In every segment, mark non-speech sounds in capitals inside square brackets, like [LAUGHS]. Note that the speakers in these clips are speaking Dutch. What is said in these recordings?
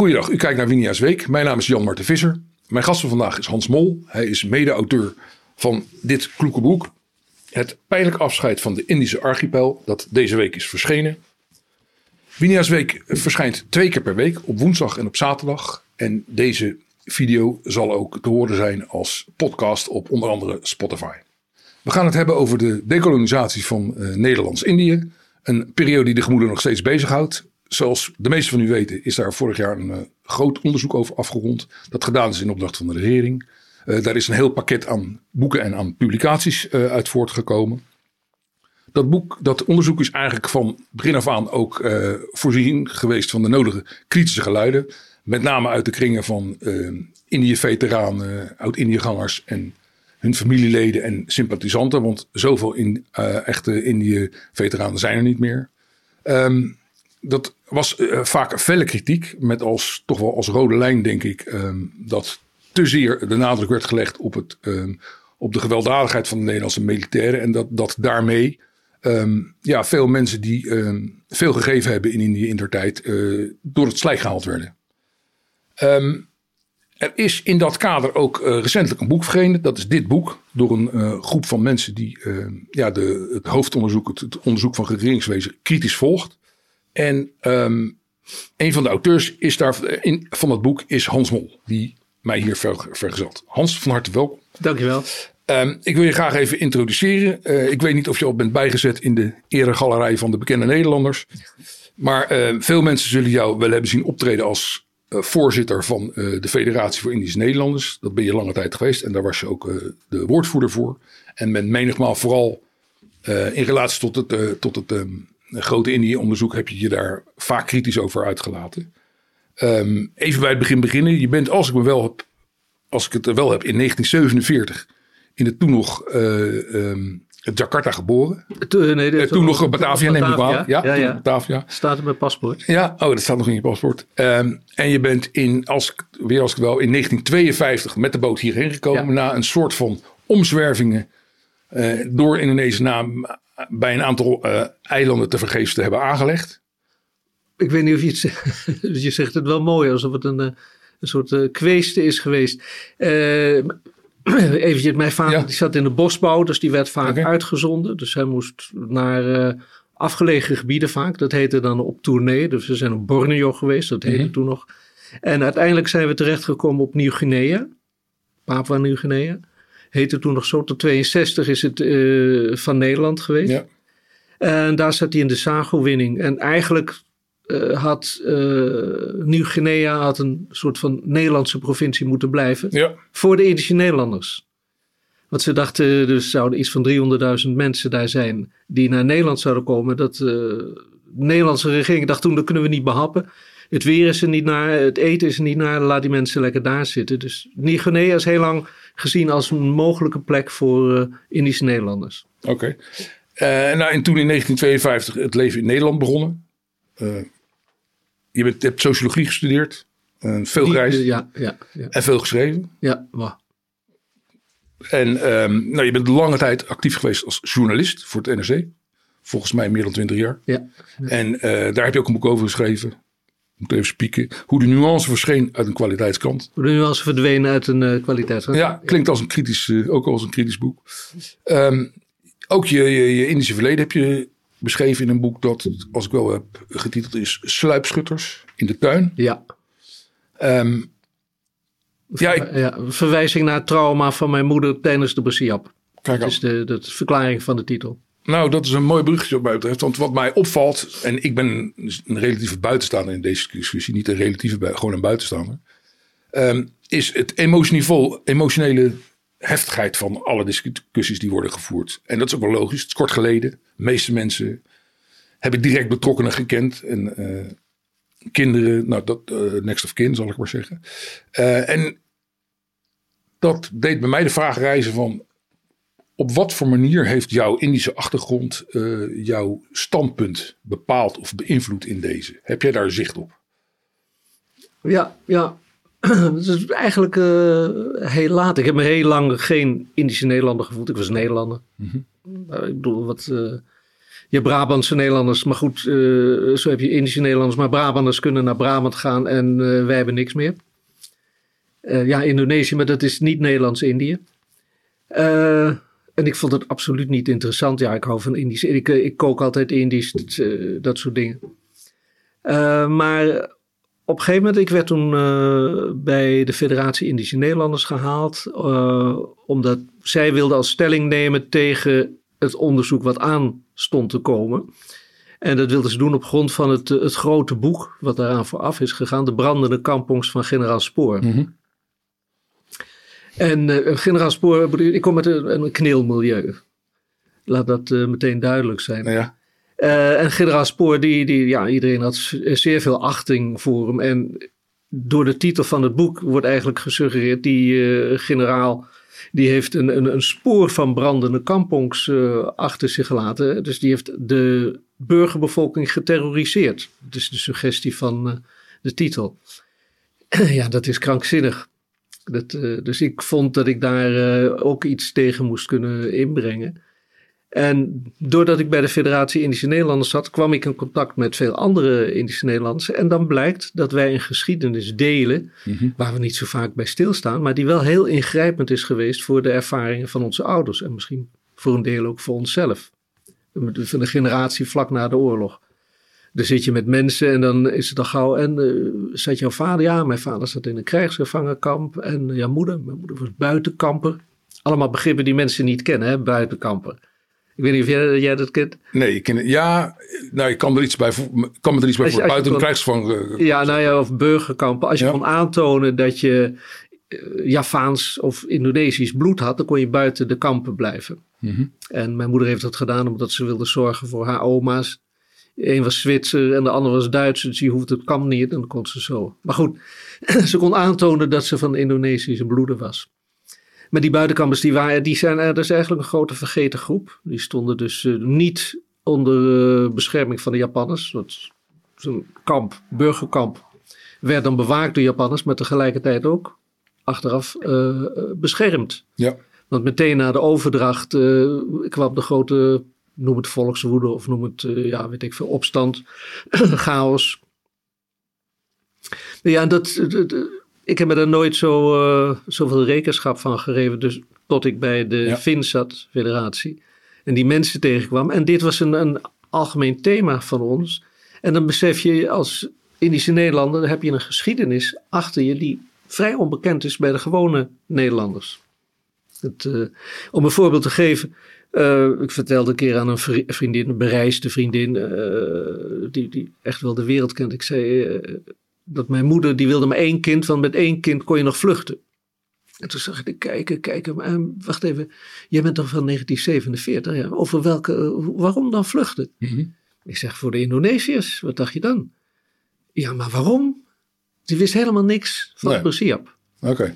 Goeiedag, u kijkt naar Winia's Week. Mijn naam is Jan Marten Visser. Mijn gast van vandaag is Hans Mol. Hij is mede-auteur van dit kloeke boek. Het pijnlijk afscheid van de Indische archipel, dat deze week is verschenen. Winia's Week verschijnt twee keer per week, op woensdag en op zaterdag. En deze video zal ook te horen zijn als podcast op onder andere Spotify. We gaan het hebben over de dekolonisatie van uh, Nederlands-Indië. Een periode die de gemoederen nog steeds bezighoudt. Zoals de meesten van u weten is daar vorig jaar een uh, groot onderzoek over afgerond. Dat gedaan is in opdracht van de regering. Uh, daar is een heel pakket aan boeken en aan publicaties uh, uit voortgekomen. Dat boek, dat onderzoek is eigenlijk van begin af aan ook voorzien geweest van de nodige kritische geluiden. Met name uit de kringen van Indië-veteranen, oud-Indiëgangers en hun familieleden en sympathisanten. Want zoveel in, echte Indië-veteranen zijn er niet meer. Um, dat was uh, vaak felle kritiek, met als toch wel als rode lijn, denk ik, um, dat te zeer de nadruk werd gelegd op, het, um, op de gewelddadigheid van de Nederlandse militairen. En dat, dat daarmee um, ja, veel mensen die veel gegeven hebben in Indië in der tijd uh, door het slijk gehaald werden. er is in dat kader ook uh, recentelijk een boek verschenen. Dat is dit boek. Door een groep van mensen die ja, de, het hoofdonderzoek, het, het onderzoek van regeringswezen kritisch volgt. En um, een van de auteurs is daar, in, van het boek is Hans Mol, die mij hier ver, vergezelt. Hans, van harte welkom. Dankjewel. Um, ik wil je graag even introduceren. Uh, ik weet niet of je al bent bijgezet in de eregalerij van de bekende Nederlanders. Maar uh, veel mensen zullen jou wel hebben zien optreden als uh, voorzitter van de Federatie voor Indische Nederlanders. Dat ben je lange tijd geweest en daar was je ook de woordvoerder voor. En men menigmaal vooral in relatie tot het, tot het um, grote Indië-onderzoek heb je je daar vaak kritisch over uitgelaten. Um, even bij het begin beginnen. Je bent, als ik, me wel heb, als ik het er wel heb, in 1947 in het toen nog uh, um, Jakarta geboren. Toen, nee, uh, toen nog Batavia, neem ik wel. Ja, ja, ja. Batavia. Staat in mijn paspoort. Ja, oh, dat staat nog in je paspoort. Um, en je bent in, als, weer als ik wel, in 1952 met de boot hierheen gekomen. Ja. Na een soort van omzwervingen uh, door Indonesië na bij een aantal uh, eilanden te vergeefs te hebben aangelegd. Ik weet niet of je het zegt. [LAUGHS] je zegt het wel mooi, alsof het een, een soort uh, kweeste is geweest. Uh, [CLEARS THROAT] eventjes, mijn vader ja. die zat in de bosbouw, dus die werd vaak okay. uitgezonden. Dus hij moest naar afgelegen gebieden vaak. Dat heette dan op tournee. Dus we zijn op Borneo geweest, dat heette mm -hmm. toen nog. En uiteindelijk zijn we terechtgekomen op Nieuw-Guinea. Papua Nieuw-Guinea heette toen nog zo. Tot 62 is het uh, van Nederland geweest. Ja. En daar zat hij in de Sago-winning. En eigenlijk uh, had uh, Nieuw-Guinea had een soort van Nederlandse provincie moeten blijven. Ja. Voor de Indische Nederlanders. Want ze dachten, dus zouden iets van 300.000 mensen daar zijn die naar Nederland zouden komen. Dat de Nederlandse regering dacht toen, dat kunnen we niet behappen. Het weer is er niet naar, het eten is er niet naar, laat die mensen lekker daar zitten. Dus Nieuw-Guinea is heel lang gezien als een mogelijke plek voor uh, Indische Nederlanders. Oké. Okay. Uh, nou, en toen in 1952 het leven in Nederland begonnen. Uh, je bent, hebt sociologie gestudeerd, veel gereisd ja, ja, ja. en veel geschreven. Ja, wow. En um, nou, je bent lange tijd actief geweest als journalist voor het NRC. Volgens mij meer dan twintig jaar. Ja, ja. En daar heb je ook een boek over geschreven moet even spieken. Hoe de nuance verscheen uit een kwaliteitskant. Hoe de nuance verdween uit een uh, kwaliteitskant. Ja, klinkt als een kritisch, uh, ook als een kritisch boek. Um, ook je, je, je, Indische verleden heb je beschreven in een boek dat, als ik wel heb getiteld is, Sluipschutters in de tuin. Ja. Um, ja, ik, ja, verwijzing naar het trauma van mijn moeder tijdens de Basiap. Kijk dat is de, de verklaring van de titel. Nou, dat is een mooi bruggetje wat mij betreft. Want wat mij opvalt, en ik ben een relatieve buitenstaander in deze discussie, niet een relatieve, gewoon een buitenstaander, um, is het emotieniveau, emotionele heftigheid van alle discussies die worden gevoerd. En dat is ook wel logisch. Het is kort geleden. De meeste mensen hebben direct betrokkenen gekend. En uh, kinderen, nou, dat, uh, next of kin zal ik maar zeggen. Uh, en dat deed bij mij de vraag reizen van op wat voor manier heeft jouw Indische achtergrond uh, jouw standpunt bepaald of beïnvloed in deze? Heb jij daar zicht op? Ja, ja. [CLEARS THROAT] Het is eigenlijk uh, heel laat. Ik heb me heel lang geen Indische Nederlander gevoeld. Ik was Nederlander. Mm -hmm. uh, ik bedoel, wat, je hebt Brabantse Nederlanders, maar goed, zo heb je Indische Nederlanders, maar Brabanders kunnen naar Brabant gaan en wij hebben niks meer. ja, Indonesië, maar dat is niet Nederlands-Indië. En ik vond het absoluut niet interessant. Ja, ik hou van Indisch. Ik, ik kook altijd Indisch, dat, dat soort dingen. maar op een gegeven moment, ik werd toen bij de Federatie Indische Nederlanders gehaald, omdat zij wilden als stelling nemen tegen het onderzoek wat aan stond te komen. En dat wilden ze doen op grond van het, het grote boek wat daaraan vooraf is gegaan, De brandende kampongs van generaal Spoor. -hmm. En uh, generaal Spoor, ik kom met een, een kneelmilieu. Laat dat meteen duidelijk zijn. Ja. Uh, en generaal Spoor, die, die, ja, iedereen had zeer veel achting voor hem. En door de titel van het boek wordt eigenlijk gesuggereerd, die generaal, die heeft een, een, een, spoor van brandende kampongs achter zich gelaten. Dus die heeft de burgerbevolking geterroriseerd. Dat is de suggestie van de titel. [CLEARS THROAT] ja, dat is krankzinnig. Dat, dus ik vond dat ik daar ook iets tegen moest kunnen inbrengen. En doordat ik bij de Federatie Indische Nederlanders zat, kwam ik in contact met veel andere Indische Nederlanders. En dan blijkt dat wij een geschiedenis delen, mhm. waar we niet zo vaak bij stilstaan, maar die wel heel ingrijpend is geweest voor de ervaringen van onze ouders. En misschien voor een deel ook voor onszelf. Van de generatie vlak na de oorlog. Dan zit je met mensen en dan is het al gauw. En uh, zat jouw vader? Ja, mijn vader zat in een krijgsgevangenkamp. En jouw moeder? Mijn moeder was buitenkamper. Allemaal begrippen die mensen niet kennen, hè? buitenkamper. Ik weet niet of jij, jij dat kent. Nee, ik ken het. Ja, nou, ik kan er iets bij, kan me er iets bij voor. Buiten krijgsgevangen. Ja, nou ja, of burgerkampen. Als je ja. kon aantonen dat je Javaans of Indonesisch bloed had, dan kon je buiten de kampen blijven. Mm -hmm. En mijn moeder heeft dat gedaan omdat ze wilde zorgen voor haar oma's. Eén was Zwitser en de ander was Duits. Dus die hoefde het kamp niet en dan kon ze zo. Maar goed, [CLEARS THROAT] ze kon aantonen dat ze van Indonesische bloeden was. Maar die buitenkampers, die, waren, die zijn er dus eigenlijk een grote vergeten groep. Die stonden dus uh, niet onder uh, bescherming van de Japanners. Zo'n kamp, burgerkamp, werd dan bewaakt door Japanners, maar tegelijkertijd ook achteraf uh, beschermd. Ja. Want meteen na de overdracht kwam de grote, noem het volkswoede of noem het, ja, weet ik veel, opstand, [CLEARS THROAT] chaos. Ja, dat, dat ik heb me daar nooit zo, uh, zoveel rekenschap van gegeven. Dus tot ik bij de ja. FINSAT Federatie en die mensen tegenkwam. En dit was een, een algemeen thema van ons. En dan besef je als Indische Nederlander, dan heb je een geschiedenis achter je die vrij onbekend is bij de gewone Nederlanders. Het, uh, om een voorbeeld te geven. Uh, ik vertelde een keer aan een vriendin, een bereisde vriendin, uh, die, die echt wel de wereld kent. Ik zei, dat mijn moeder, die wilde maar één kind, want met één kind kon je nog vluchten. En toen zag ik kijken, kijken, maar ehm, wacht even, jij bent toch van 1947? Ja, over welke, eh, waarom dan vluchten? Mm -hmm. Ik zeg, voor de Indonesiërs, wat dacht je dan? Ja, maar waarom? Die wist helemaal niks van nee. Oké. Okay.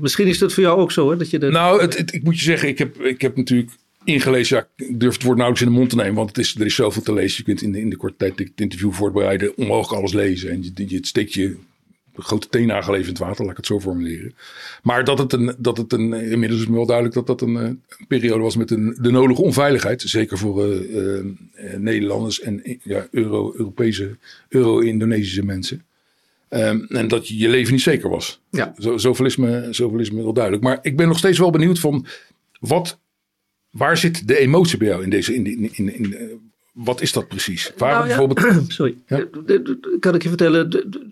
Misschien is dat voor jou ook zo, hè? Dat je. Nou, het, het, ik moet je zeggen, ik heb, ik heb natuurlijk ingelezen. Ja, ik durf het woord nauwelijks in de mond te nemen, want het is, er is zoveel te lezen. Je kunt in de, in de korte tijd het interview voorbereiden, onmogelijk alles lezen. En je, je steekt je grote teen nageleven in het water, laat ik het zo formuleren. Maar dat het een, dat het een inmiddels is me wel duidelijk dat dat een, een periode was met een, de nodige onveiligheid. Zeker voor uh, Nederlanders en ja, Euro, Europese, Euro-Indonesische mensen. Um, en dat je, je leven niet zeker was. Ja. Zo, zoveel, is me, zoveel is me wel duidelijk. Maar ik ben nog steeds wel benieuwd van wat Waar zit de emotie bij jou in deze? In, in, in, in eh, wat is dat precies? Waar nou, ja, bijvoorbeeld... [CLEARS THROAT] Sorry, ja? kan ik je vertellen. De, de,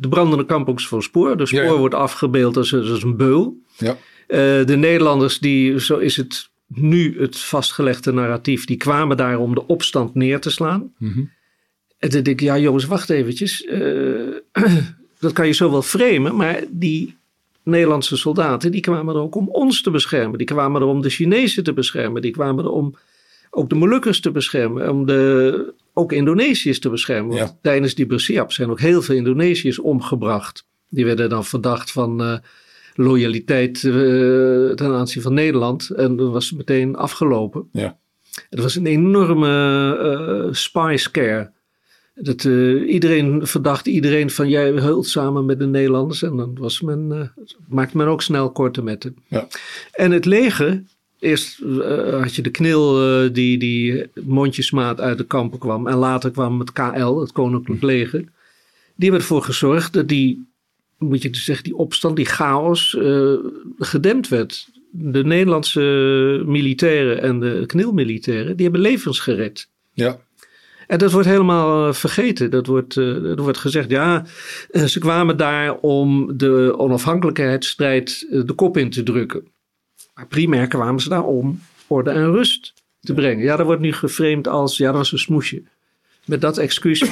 de brandende kampongs van Spoor. De Spoor ja, wordt afgebeeld als, als een beul. Ja. Uh, de Nederlanders, die, zo is het nu het vastgelegde narratief, die kwamen daar om de opstand neer te slaan. Mm -hmm. En dan denk ik, ja jongens, wacht eventjes. Uh, [CLEARS THROAT] dat kan je zo wel framen, maar die Nederlandse soldaten, die kwamen er ook om ons te beschermen. Die kwamen er om de Chinezen te beschermen. Die kwamen er om ook de Molukkers te beschermen. Om de, ook Indonesiërs te beschermen. Ja. Tijdens die Bersiap zijn ook heel veel Indonesiërs omgebracht. Die werden dan verdacht van uh, loyaliteit uh, ten aanzien van Nederland. En dat was meteen afgelopen. Ja. Het was een enorme uh, spy scare. Dat, uh, iedereen verdacht iedereen van jij heult samen met de Nederlanders. En dan was men, uh, maakte men ook snel korte metten. Ja. En het leger Eerst had je de knil die, die mondjesmaat uit de kampen kwam. En later kwam het KL, het Koninklijk Leger. Die hebben ervoor gezorgd dat die, moet je dus zeggen, die opstand, die chaos gedempt werd. De Nederlandse militairen en de knilmilitairen, die hebben levens gered. Ja. En dat wordt helemaal eh, vergeten. Dat wordt, er wordt gezegd, ja, eh, ze kwamen daar om de onafhankelijkheidsstrijd de kop in te drukken. Maar primair kwamen ze daar om orde en rust te brengen. Ja, dat wordt nu geframed als, ja, dat was een smoesje. Met dat excuus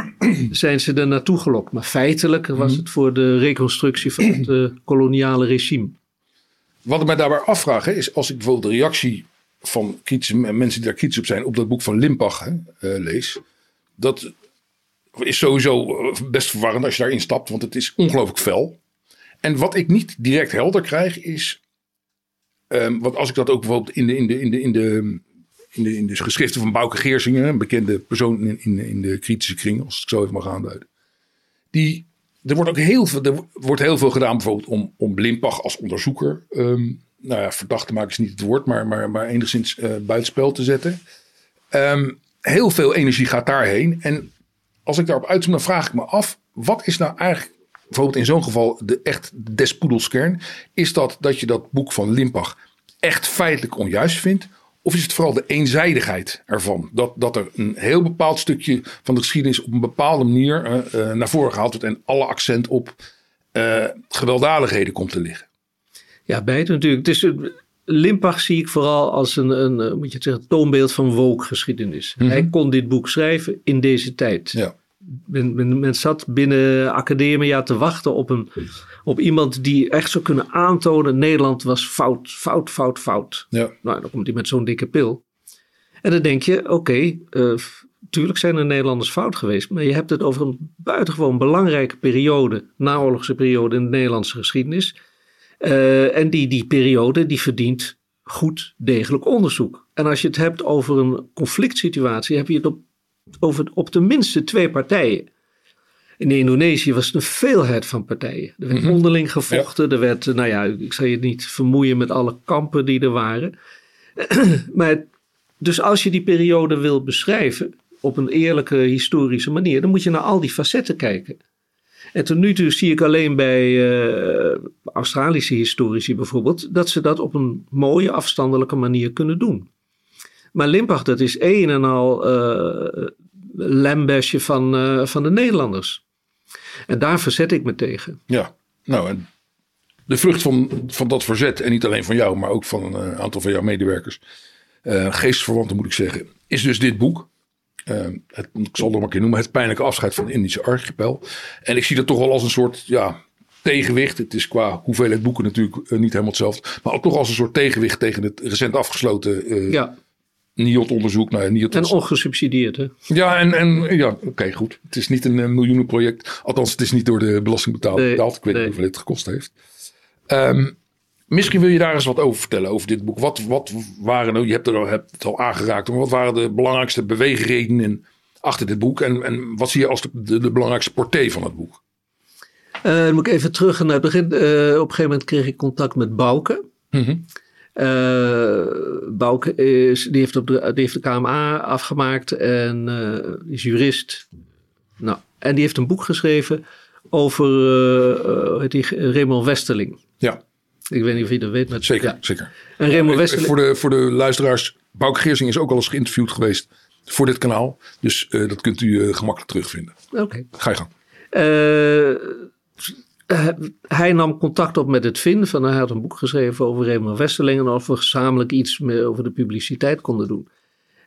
[COUGHS] zijn ze er naartoe gelokt. Maar feitelijk was mhm. het voor de reconstructie van het koloniale regime. Wat ik mij daarbij afvraag is, als ik bijvoorbeeld de reactie van kritische mensen die daar kritisch op zijn, op dat boek van Limpach hè, uh, lees. Dat is sowieso eh, best verwarrend als je daarin stapt, want het is ongelooflijk fel. En wat ik niet direct helder krijg is. Um, want als ik dat ook bijvoorbeeld in de, in de, in de, in de, in de, in de geschriften van Bouke Geersingen, een bekende persoon in, in, in de kritische kring, als ik zo even mag aanduiden. Die, er wordt ook heel veel, er wordt heel veel gedaan bijvoorbeeld om, om Limpach als onderzoeker um, nou ja, verdachte maken is niet het woord, maar, maar, maar enigszins uh, buitenspel te zetten. Ehm, heel veel energie gaat daarheen. En als ik daarop uitzoom, dan vraag ik me af, wat is nou eigenlijk, bijvoorbeeld in zo'n geval, de echt des poedelskern? Is dat dat je dat boek van Limpach echt feitelijk onjuist vindt? Of is het vooral de eenzijdigheid ervan? Dat, dat er een heel bepaald stukje van de geschiedenis op een bepaalde manier uh, naar voren gehaald wordt en alle accent op gewelddadigheden komt te liggen. Ja, beide natuurlijk. Is, Limpach zie ik vooral als een, een eh, moet je zeggen, toonbeeld van woke geschiedenis. Mhm. Hij kon dit boek schrijven in deze tijd. Ja. Men, men, men, zat binnen academia te wachten op, een, op iemand die echt zou kunnen aantonen: Nederland was fout, fout, fout, fout. Ja. Nou, dan komt hij met zo'n dikke pil. En dan denk je: oké, okay, uh, tuurlijk zijn er Nederlanders fout geweest, maar je hebt het over een buitengewoon belangrijke periode, naoorlogse periode in de Nederlandse geschiedenis uh, en die, die periode die verdient goed degelijk onderzoek. En als je het hebt over een conflict situatie, heb je het op, over op tenminste twee partijen. In Indonesië was het een veelheid van partijen. Er werd mhm. onderling gevochten. Er werd, nou ja, ik zal je niet vermoeien met alle kampen die er waren. [CLEARS THROAT] maar dus als je die periode wil beschrijven op een eerlijke historische manier, dan moet je naar al die facetten kijken. En tot nu toe zie ik alleen bij uh, Australische historici bijvoorbeeld dat ze dat op een mooie afstandelijke manier kunnen doen. Maar Limpach, dat is een en al uh, lembesje van, uh, van de Nederlanders. En daar verzet ik me tegen. Ja, nou de vrucht van, van dat verzet, en niet alleen van jou, maar ook van een aantal van jouw medewerkers, geestverwanten moet ik zeggen, is dus dit boek. Uh, het, ik zal het nog een keer noemen, het pijnlijke afscheid van de Indische archipel. En ik zie dat toch wel als een soort ja, tegenwicht. Het is qua hoeveelheid boeken natuurlijk uh, niet helemaal hetzelfde. Maar ook toch als een soort tegenwicht tegen het recent afgesloten uh, ja. NIOT-onderzoek. Nou, NIOT en ongesubsidieerd, hè? Ja, en, en ja, oké, goed. Het is niet een miljoenenproject. Althans, het is niet door de belasting betaald. Nee, betaald. Ik weet niet hoeveel het gekost heeft. Um, Misschien wil je daar eens wat over vertellen, over dit boek. Wat, wat waren nou, je hebt, er, hebt het al aangeraakt, maar wat waren de belangrijkste beweegredenen achter dit boek? En, en wat zie je als de, de, belangrijkste portée van het boek? Uh, dan moet ik even terug naar het begin. Uh, op een gegeven moment kreeg ik contact met Bouke. Mm uh, Bouke is, die, heeft op de, die heeft de KMA afgemaakt en is jurist. Nou, en die heeft een boek geschreven over die Raymond Westerling. Ja. Ik weet niet of je dat weet. Maar, zeker, zeker. En Remo Westerling... Voor de, voor de luisteraars, Bouke Geersing is ook al eens geïnterviewd geweest voor dit kanaal. Dus uh, dat kunt u uh, gemakkelijk terugvinden. Oké. Ga je gang. Uh, hij nam contact op met het VIN. Van, hij had een boek geschreven over Remo Westerling. En of we gezamenlijk iets meer over de publiciteit konden doen.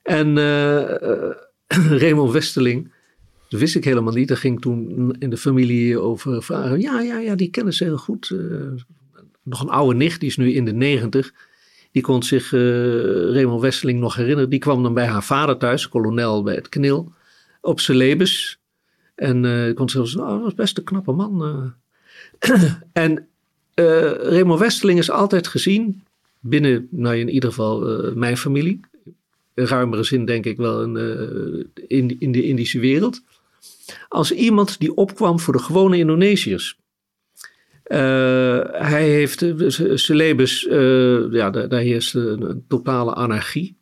En [CLEARS THROAT] Remo Westerling... Dat wist ik helemaal niet. Daar ging toen in de familie over vragen. Ja, ja, ja, die kennen ze heel goed nog een oude nicht, die is nu in de negentig. Die kon zich uh, Raymond Westeling nog herinneren. Die kwam dan bij haar vader thuis, kolonel bij het Knil, op Celebes. En uh, kon zelfs, oh, dat was best een knappe man. Uh. [CLEARS THROAT] en Raymond Westeling is altijd gezien, binnen, nou in ieder geval mijn familie, in ruimere zin denk ik wel in, in, in de Indische wereld, als iemand die opkwam voor de gewone Indonesiërs. Hij heeft, Celebes, ja, daar, daar heerst een, totale anarchie.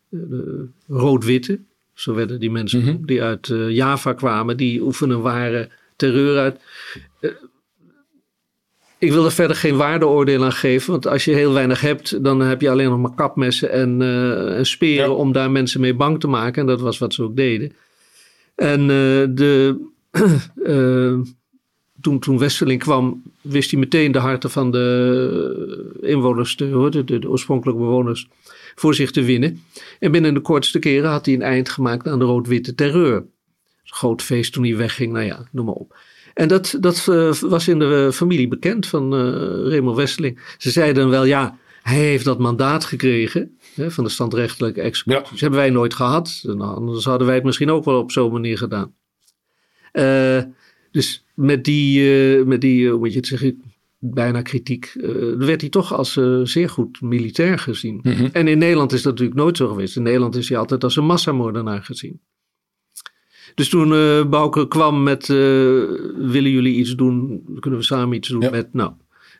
Rood-witte, zo werden die mensen mhm. die uit Java kwamen, die oefenen ware terreur uit ik wil er verder geen waardeoordeel aan geven. Want als je heel weinig hebt, dan heb je alleen nog maar kapmessen en, uh, speren om daar mensen mee bang te maken. En dat was wat ze ook deden. En uh, de, uh, [CLEARS THROAT] toen, toen Westerling kwam, wist hij meteen de harten van de inwoners, de, de, de oorspronkelijke bewoners, voor zich te winnen. En binnen de kortste keren had hij een eind gemaakt aan de rood-witte terreur. Groot feest toen hij wegging, nou ja, noem maar op. En dat, dat uh, was in de familie bekend van uh, Raymond Westeling. Ze zeiden wel, ja, hij heeft dat mandaat gekregen hè, van de standrechtelijke executie. Ja. Dat hebben wij nooit gehad. Nou, anders hadden wij het misschien ook wel op zo'n manier gedaan. Dus met die, met die hoe moet je het zeggen, bijna kritiek, werd hij toch als zeer goed militair gezien. Mm -hmm. En in Nederland is dat natuurlijk nooit zo geweest. In Nederland is hij altijd als een massamoordenaar gezien. Dus toen uh, Bouke kwam met, willen jullie iets doen? Kunnen we samen iets doen met, nou,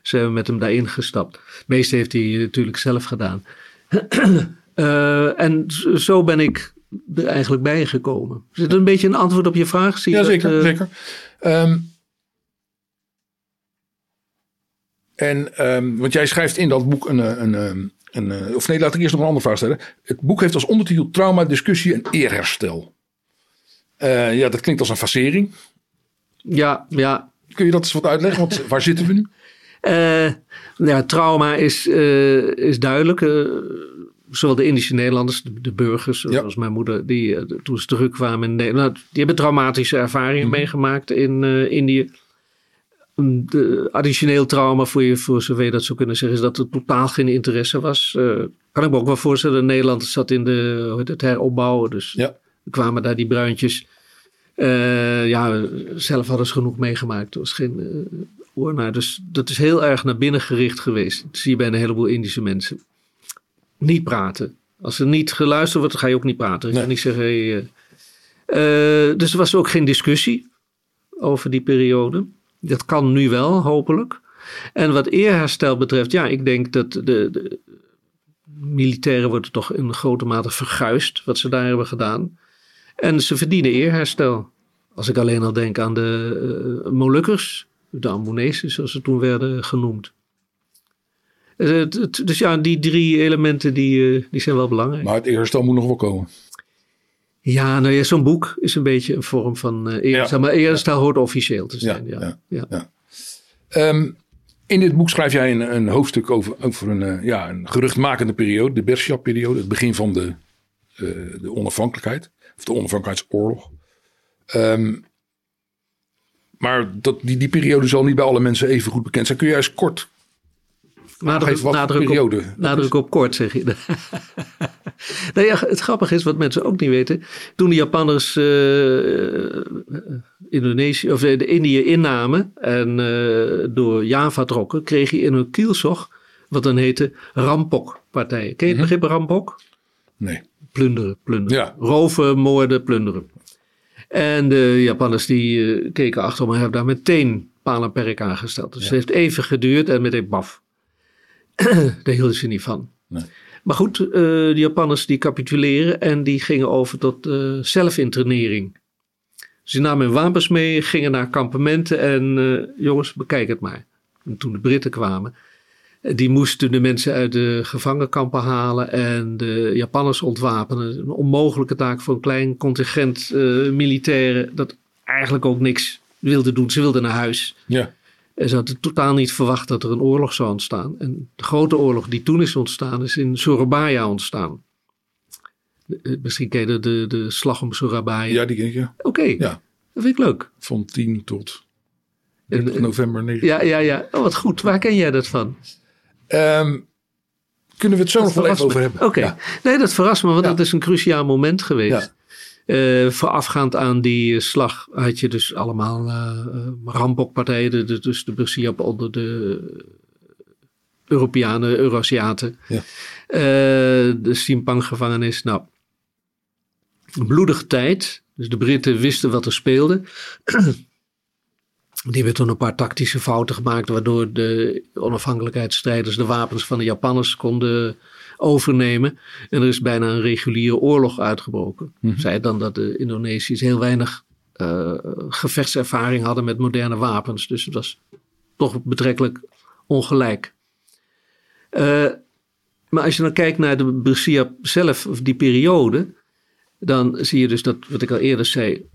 zijn we met hem daarin gestapt. Het meeste heeft hij natuurlijk zelf gedaan. [CLEARS THROAT] en zo ben ik er eigenlijk bij gekomen. Is het een beetje een antwoord op je vraag? Zie ja, zeker. Dat, zeker. Um, en, um, want jij schrijft in dat boek een, een, een, een, Of nee, laat ik eerst nog een andere vraag stellen. Het boek heeft als ondertitel Trauma, Discussie en Eerherstel. Uh, ja, dat klinkt als een facering. Ja, ja. Kun je dat eens wat uitleggen? Want waar zitten we nu? Uh, [LAUGHS] ja, trauma is, uh, is duidelijk. Zowel de Indische Nederlanders, de, de burgers, zoals mijn moeder, die toen ze terugkwamen in Nederland, die hebben traumatische ervaringen mhm. meegemaakt in Indië. De additioneel trauma, voor, je, voor zover je dat zou kunnen zeggen, is dat er totaal geen interesse was. kan ik me ook wel voorstellen. Nederland zat in de, hoe heet het, heropbouwen. Dus ja kwamen daar die bruintjes. Uh, ja, zelf hadden ze genoeg meegemaakt. Er was geen uh, oornaar. Dus dat is heel erg naar binnen gericht geweest. Dat zie je bij een heleboel Indische mensen. Niet praten. Als er niet geluisterd wordt, ga je ook niet praten. Ik kan niet zeggen. Hey, uh, dus er was ook geen discussie over die periode. Dat kan nu wel, hopelijk. En wat eerherstel betreft, ja, ik denk dat de, de militairen worden toch in grote mate verguisd wat ze daar hebben gedaan. En ze verdienen eerherstel. Als ik alleen al denk aan de uh, Molukkers, de Ambonezen zoals ze toen werden genoemd. Uh, dus ja, die drie elementen die, uh, die zijn wel belangrijk. Maar het eerherstel moet nog wel komen. Ja, nou ja, zo'n boek is een beetje een vorm van uh, eerherstel. Ja. Maar eerherstel hoort officieel te zijn. Ja, ja, ja. Um, in dit boek schrijf jij een, een hoofdstuk over, over een, ja, een geruchtmakende periode. De Bersia-periode. Het begin van de, de onafhankelijkheid of de onafhankelijkheidsoorlog. Um, maar dat, die, die periode zal niet bij alle mensen even goed bekend zijn. Kun je eens kort Nadruk, nadruk, periode, op, nadruk op kort, zeg je. [LAUGHS] nou ja, het grappige is, wat mensen ook niet weten. Toen de Japanners uh, Indonesië, of de, de Indië innamen en uh, door Java trokken, kreeg je in hun kielzog wat dan heette Rampok-partijen. Ken je het mhm. begrip Rampok? Nee plunderen, plunderen. Ja. Roven, moorden, plunderen. En de Japanners die uh, keken achterom en hebben daar meteen paal en perk aangesteld. Dus het heeft even geduurd en meteen baf. [CLEARS THROAT] daar hielden ze niet van. Nee. Maar goed, uh, de Japanners die capituleren en die gingen over tot uh, zelfinternering. Ze namen hun wapens mee, gingen naar kampementen en jongens, bekijk het maar. En toen de Britten kwamen, die moesten de mensen uit de gevangenkampen halen en de Japanners ontwapenen. Een onmogelijke taak voor een klein contingent militairen dat eigenlijk ook niks wilde doen. Ze wilden naar huis. Ja. En ze hadden totaal niet verwacht dat er een oorlog zou ontstaan. En de grote oorlog die toen is ontstaan, is in Surabaya ontstaan. Eh, misschien ken je de, de, slag om Surabaya. Ja, die ken je. Oké, ja. dat vind ik leuk. Van 10 tot november 9. Ja, ja, ja. Oh, wat goed. Waar ken jij dat van? Um, kunnen we het zo nog wel even over hebben? Oké. Nee, dat verrast me, want dat is een cruciaal moment geweest. Uh, voorafgaand aan die slag had je dus allemaal uh, rampokpartijen, dus de Bersiap onder de Europeanen, Eurasiaten. Ja. Uh, de Simpang-gevangenis. Nou, bloedige tijd. Dus de Britten wisten wat er speelde. [CLEARS THROAT] Die hebben toen een paar tactische fouten gemaakt, waardoor de onafhankelijkheidsstrijders de wapens van de Japanners konden overnemen. En er is bijna een reguliere oorlog uitgebroken. Mm Zij dan dat de Indonesiërs heel weinig uh, gevechtservaring hadden met moderne wapens. Dus het was toch betrekkelijk ongelijk. Uh, maar als je dan kijkt naar de Bersia zelf, of die periode, dan zie je dus dat, wat ik al eerder zei,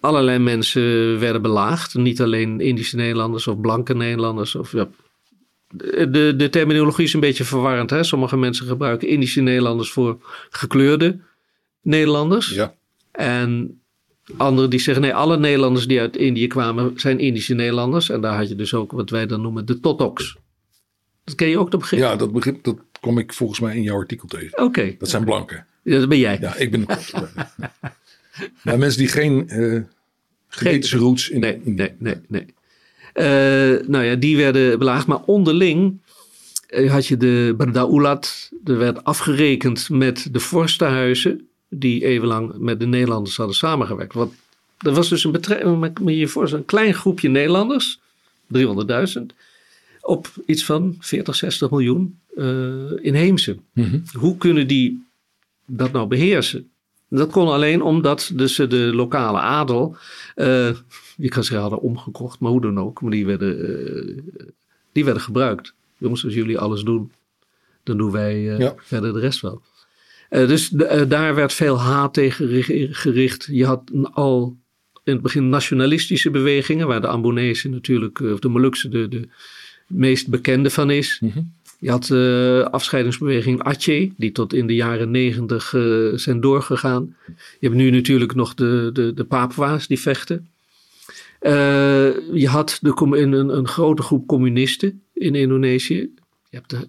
allerlei mensen werden belaagd. Niet alleen Indische Nederlanders of blanke Nederlanders. Of, ja, de, de terminologie is een beetje verwarrend. Hè? Sommige mensen gebruiken Indische Nederlanders voor gekleurde Nederlanders. Ja. En anderen die zeggen nee, alle Nederlanders die uit Indië kwamen zijn Indische Nederlanders. En daar had je dus ook wat wij dan noemen de Totoks. Dat ken je ook, dat begrip? Ja, dat begrip dat kom ik volgens mij in jouw artikel tegen. Oké. Dat zijn blanken. Ja, dat ben jij. Ja, ik ben [LAUGHS] Maar mensen die geen uh, genetische roots in... Nee, nee, nee. nee. Uh, nou ja, die werden belaagd. Maar onderling uh, had je de Bardaulat. Er werd afgerekend met de vorstenhuizen. Die eeuwenlang met de Nederlanders hadden samengewerkt. Want er was dus een, betrekking, je voor een klein groepje Nederlanders. 300.000 op iets van 40, 60 miljoen uh, inheemse. Mm Hoe kunnen die dat nou beheersen? Dat kon alleen omdat dus de lokale adel, uh, je kan zeggen hadden omgekocht, maar hoe dan ook, maar die werden, uh, die werden gebruikt. Jongens, als jullie alles doen, dan doen wij ja. verder de rest wel. dus daar werd veel haat tegen gericht. Je had al in het begin nationalistische bewegingen, waar de Ambonese natuurlijk, of de Molukse, de, de meest bekende van is. Mhm. Je had de uh, afscheidingsbeweging Aceh, die tot in de jaren negentig uh, zijn doorgegaan. Je hebt nu natuurlijk nog de, de, de Papua's die vechten. Uh, je had de, een, een grote groep communisten in Indonesië. Je hebt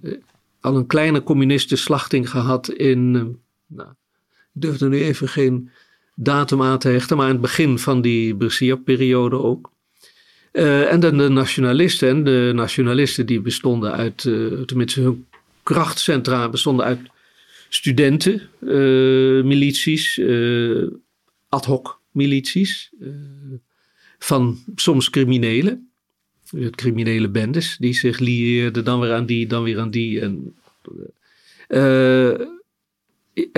al een kleine communistenslachting gehad in. nou, ik durf er nu even geen datum aan te hechten, maar in het begin van die Bersia-periode ook. Uh, en dan de nationalisten. En de nationalisten die bestonden uit, uh, tenminste hun krachtcentra bestonden uit studenten, uh, milities, ad hoc milities, van soms criminelen. Criminele bendes die zich lieerden dan weer aan die, dan weer aan die. En,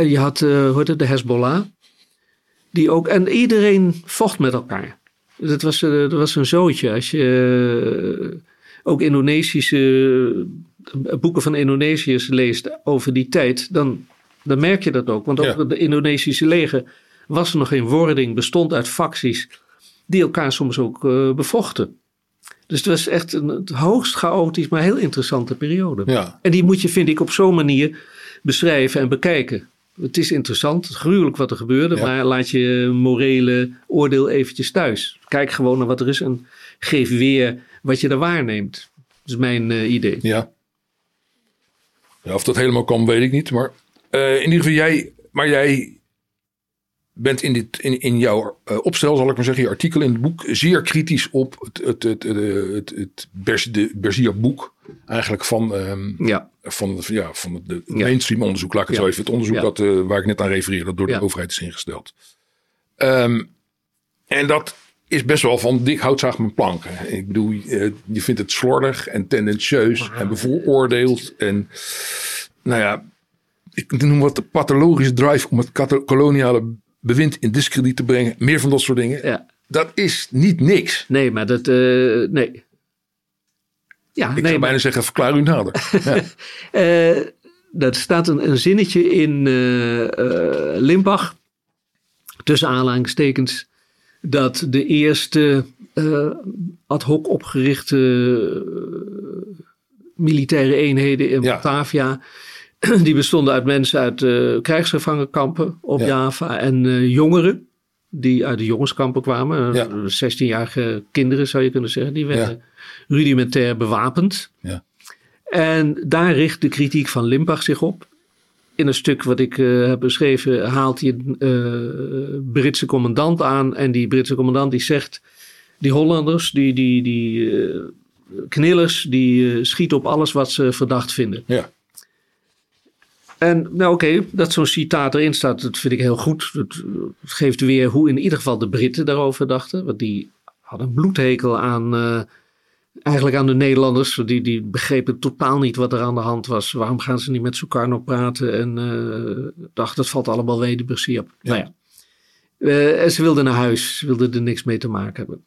je had, het, de Hezbollah. Die ook, en iedereen vocht met elkaar. Dat was, eh, dat was een zootje. Als je eh, ook Indonesische eh, boeken van Indonesiërs leest over die tijd, dan, dan merk je dat ook. Want ook de Indonesische leger was er nog geen wording, bestond uit facties die elkaar soms ook uh, bevochten. Dus het was echt een hoogst chaotisch, maar heel interessante periode. Ja. En die moet je, vind ik, op zo'n manier beschrijven en bekijken. Het is interessant, gruwelijk wat er gebeurde, maar laat je morele oordeel eventjes thuis. Kijk gewoon naar wat er is en geef weer wat je er waarneemt. Dat is mijn uh, idee. Ja. ja. Of dat helemaal kan, weet ik niet. Maar uh, in ieder geval, jij, maar jij bent in, dit, in, in jouw uh, opstel, zal ik maar zeggen, je artikel in het boek, zeer kritisch op het, het, het, het, het, het de Berzia boek. Eigenlijk van, um, ja. van, ja, van de mainstream onderzoek, laat ik het zo even. Het onderzoek dat, uh, waar ik net aan refereerde, dat door de overheid is ingesteld. Um, en dat is best wel van dik houtzaag mijn planken. Ik bedoel, uh, je vindt het slordig en tendentieus en bevooroordeeld. En nou ja, ik noem wat de pathologische drive om het koloniale bewind in discrediet te brengen. Meer van dat soort dingen. Ja. Dat is niet niks. Nee, maar dat, uh, nee. Ja, ik nee, zou bijna zeggen, verklaar u nader. [LAUGHS] ja. uh, dat staat een, een zinnetje in uh, Limbach, tussen aanhalingstekens, dat de eerste ad hoc opgerichte militaire eenheden in ja. Batavia [CLEARS THROAT] die bestonden uit mensen uit uh, krijgsgevangenkampen op Java en jongeren die uit de jongenskampen kwamen. Ja. 16-jarige kinderen zou je kunnen zeggen. Die werden rudimentair bewapend. Ja. En daar richt de kritiek van Limbach zich op. In een stuk wat ik uh, heb beschreven haalt hij een Britse commandant aan. En die Britse commandant die zegt... Die Hollanders, die, die, die knillers, die schieten op alles wat ze verdacht vinden. Ja. En nou oké, dat zo'n citaat erin staat, dat vind ik heel goed. Het geeft weer hoe in ieder geval de Britten daarover dachten. Want die hadden een bloedhekel aan, eigenlijk aan de Nederlanders. Die, die begrepen totaal niet wat er aan de hand was. Waarom gaan ze niet met Sukarno praten? En uh, dacht, dat valt allemaal precies op. Ja. Nou ja. Uh, en ze wilden naar huis, ze wilden er niks mee te maken hebben.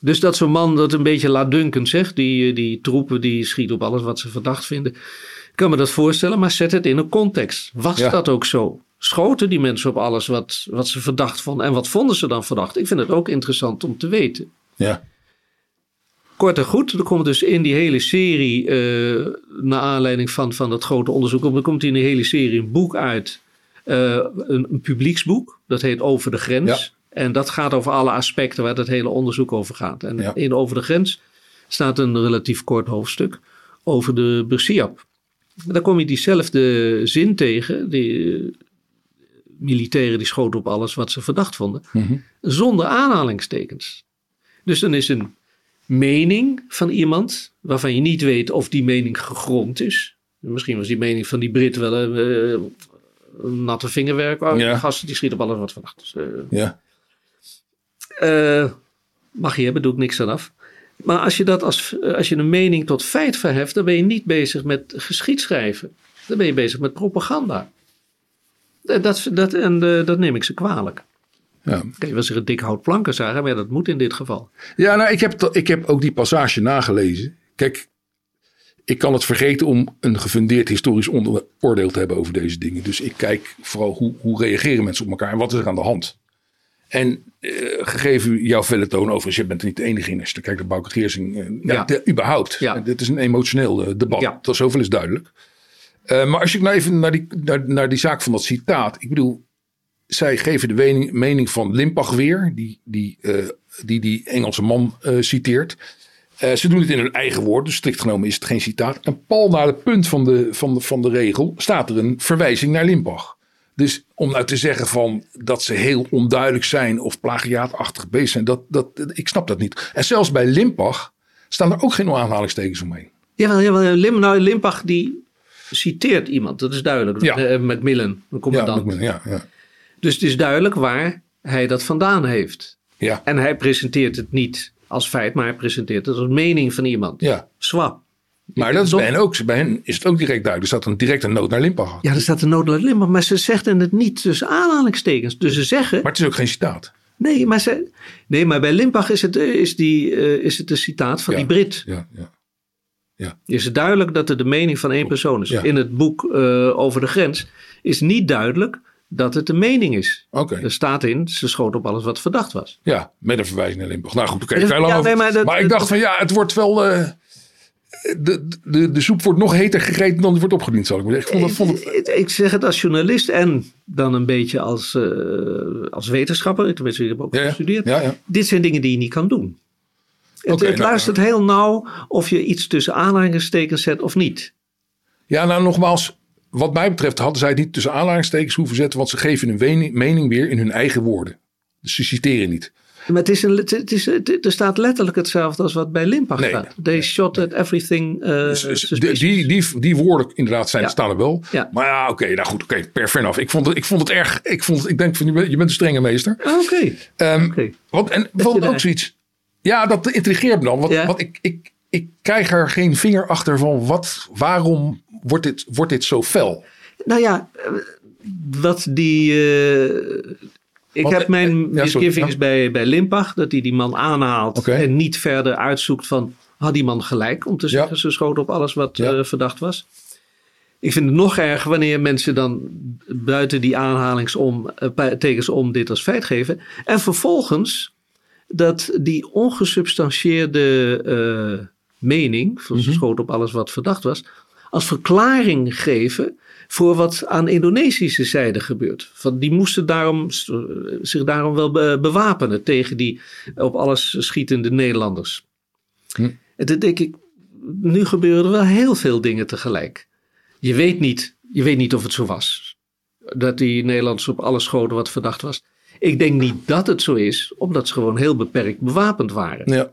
Dus dat zo'n man dat een beetje laatdunkend zegt, die, die troepen die schieten op alles wat ze verdacht vinden. Ik kan me dat voorstellen, maar zet het in een context. Was dat ook zo? Schoten die mensen op alles wat, wat ze verdacht vonden? En wat vonden ze dan verdacht? Ik vind het ook interessant om te weten. Ja. Kort en goed, er komt dus in die hele serie, uh, naar aanleiding van, van dat grote onderzoek, er komt in die hele serie een boek uit. Uh, een, een, publieksboek, dat heet Over de Grens. Ja. En dat gaat over alle aspecten waar het hele onderzoek over gaat. En ja. in Over de Grens staat een relatief kort hoofdstuk over de Bersiap. Daar kom je diezelfde zin tegen. Die uh, militairen die schoten op alles wat ze verdacht vonden. Mm -hmm. Zonder aanhalingstekens. Dus dan is een mening van iemand waarvan je niet weet of die mening gegrond is. Misschien was die mening van die Brit wel een, een natte vingerwerk. Oh, Ja. Gasten die schieten op alles wat verdacht is. Uh, Ja. uh, mag je hebben, doe ik niks aan af. Maar als je, dat als, als je een mening tot feit verheft, dan ben je niet bezig met geschiedschrijven. Dan ben je bezig met propaganda. Dat, dat, en dat neem ik ze kwalijk. Ja. Kijk, je wil zeggen dik hout planken zagen, maar dat moet in dit geval. Ja, nou, ik heb, ik heb ook die passage nagelezen. Kijk, ik kan het vergeten om een gefundeerd historisch oordeel te hebben over deze dingen. Dus ik kijk vooral hoe, hoe reageren mensen op elkaar en wat is er aan de hand. En uh, gegeven jouw felle toon overigens, je bent er niet de enige in als je kijkt naar Bouke Geersing. Uh, ja, ja. De, überhaupt. Ja. Dit is een emotioneel debat. Ja. Dat zoveel is duidelijk. Maar als je nou even naar die, naar, naar die zaak van dat citaat. Ik bedoel, zij geven de mening, mening van Limpach weer, die die, uh, die, die Engelse man uh, citeert. Uh, ze doen het in hun eigen woorden, dus strikt genomen is het geen citaat. En pal naar het punt van de, van de, van de regel staat er een verwijzing naar Limpach. Dus om nou te zeggen van dat ze heel onduidelijk zijn of plagiaatachtig bezig zijn, dat, dat, ik snap dat niet. En zelfs bij Limpach staan er ook geen aanhalingstekens omheen. Jawel, jawel Lim, nou, Limpach die citeert iemand, dat is duidelijk. Ja. Uh, Macmillan, commandant. Ja, Macmillan, ja, ja. Dus het is duidelijk waar hij dat vandaan heeft. Ja. En hij presenteert het niet als feit, maar hij presenteert het als mening van iemand. Ja. Swap. Maar dat is bij hen ook. Bij hen is het ook direct duidelijk. Er staat een direct een nood naar Limpach. Ja, er staat een nood naar Limpach, maar ze zeggen het niet tussen aanhalingstekens. Dus ze zeggen. Maar het is ook geen citaat. Nee, maar, ze, nee, maar bij Limpach is het, is die, uh, is het een citaat van ja. die Brit. Ja, ja. Ja. Is het duidelijk dat het de mening van één persoon is. Ja. In het boek uh, over de grens is niet duidelijk dat het de mening is. Okay. Er staat in, ze schoot op alles wat verdacht was. Ja, met een verwijzing naar Limburg. Nou goed, oké. Okay, ja, nee, maar, dat, maar, ik dacht van ja, het wordt wel... Uh, de, de, de soep wordt nog heter gegeten dan die wordt opgediend, zal ik maar zeggen. Ik, vond het, vond het... ik zeg het als journalist en dan een beetje als, uh, als wetenschapper. Tenminste, ik heb ook ja, gestudeerd. Ja, ja. Dit zijn dingen die je niet kan doen. Het, okay, het nou, luistert heel nauw of je iets tussen aanhalingstekens zet of niet. Ja, nou nogmaals, wat mij betreft hadden zij het niet tussen aanhalingstekens hoeven zetten, want ze geven hun mening weer in hun eigen woorden. Dus ze citeren niet. Maar het is een, het is, er staat letterlijk hetzelfde als wat bij Limpach nee. staat. They shot at everything. Uh, dus, die, die, die, die, woorden inderdaad zijn, ja. staan er wel. Ja. Maar ja, oké, okay, nou goed, oké, okay, per vanaf. Ik vond het, ik vond het erg. Ik, vond het, ik denk van je bent, een strenge meester. Oké. Okay. Um, okay. wat, en bijvoorbeeld ook zoiets. Ja, dat intrigeert me dan. Want, ja. want ik, ik, ik krijg er geen vinger achter van wat, waarom wordt dit, wordt dit zo fel? Nou ja, wat die. Uh, ik Want, heb mijn ja, misgivings ja. bij, bij Limpach, dat hij die man aanhaalt okay. en niet verder uitzoekt van had die man gelijk om te zeggen ja. ze schoten op alles wat uh, verdacht was. Ik vind het nog erg wanneer mensen dan buiten die aanhalingsom, uh, tekens om dit als feit geven. En vervolgens dat die ongesubstantieerde mening, van ze Mhm. schoten op alles wat verdacht was, als verklaring geven voor wat aan Indonesische zijde gebeurt. Van die moesten daarom, zich daarom wel be bewapenen tegen die op alles schietende Nederlanders. Hm. En dan denk ik, nu gebeuren er wel heel veel dingen tegelijk. Je weet niet, je weet niet of het zo was. Dat die Nederlanders op alles schoten wat verdacht was. Ik denk niet dat het zo is, omdat ze gewoon heel beperkt bewapend waren. Ja.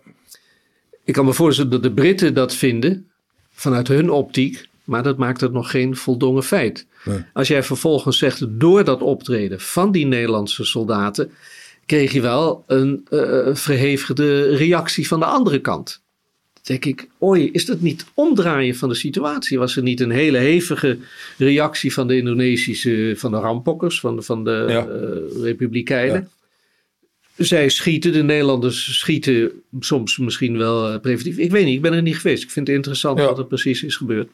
Ik kan me voorstellen dat de Britten dat vinden, vanuit hun optiek. Maar dat maakt het nog geen voldongen feit. Nee. Als jij vervolgens zegt, door dat optreden van die Nederlandse soldaten. kreeg je wel een uh, verhevigde reactie van de andere kant. Dan denk ik, oei, is dat niet omdraaien van de situatie? Was er niet een hele hevige reactie van de Indonesische, van de rampokkers, van de, van de ja. uh, Republikeinen? Ja. Zij schieten, de Nederlanders schieten soms misschien wel preventief. Ik weet niet, ik ben er niet geweest. Ik vind het interessant ja. wat er precies is gebeurd.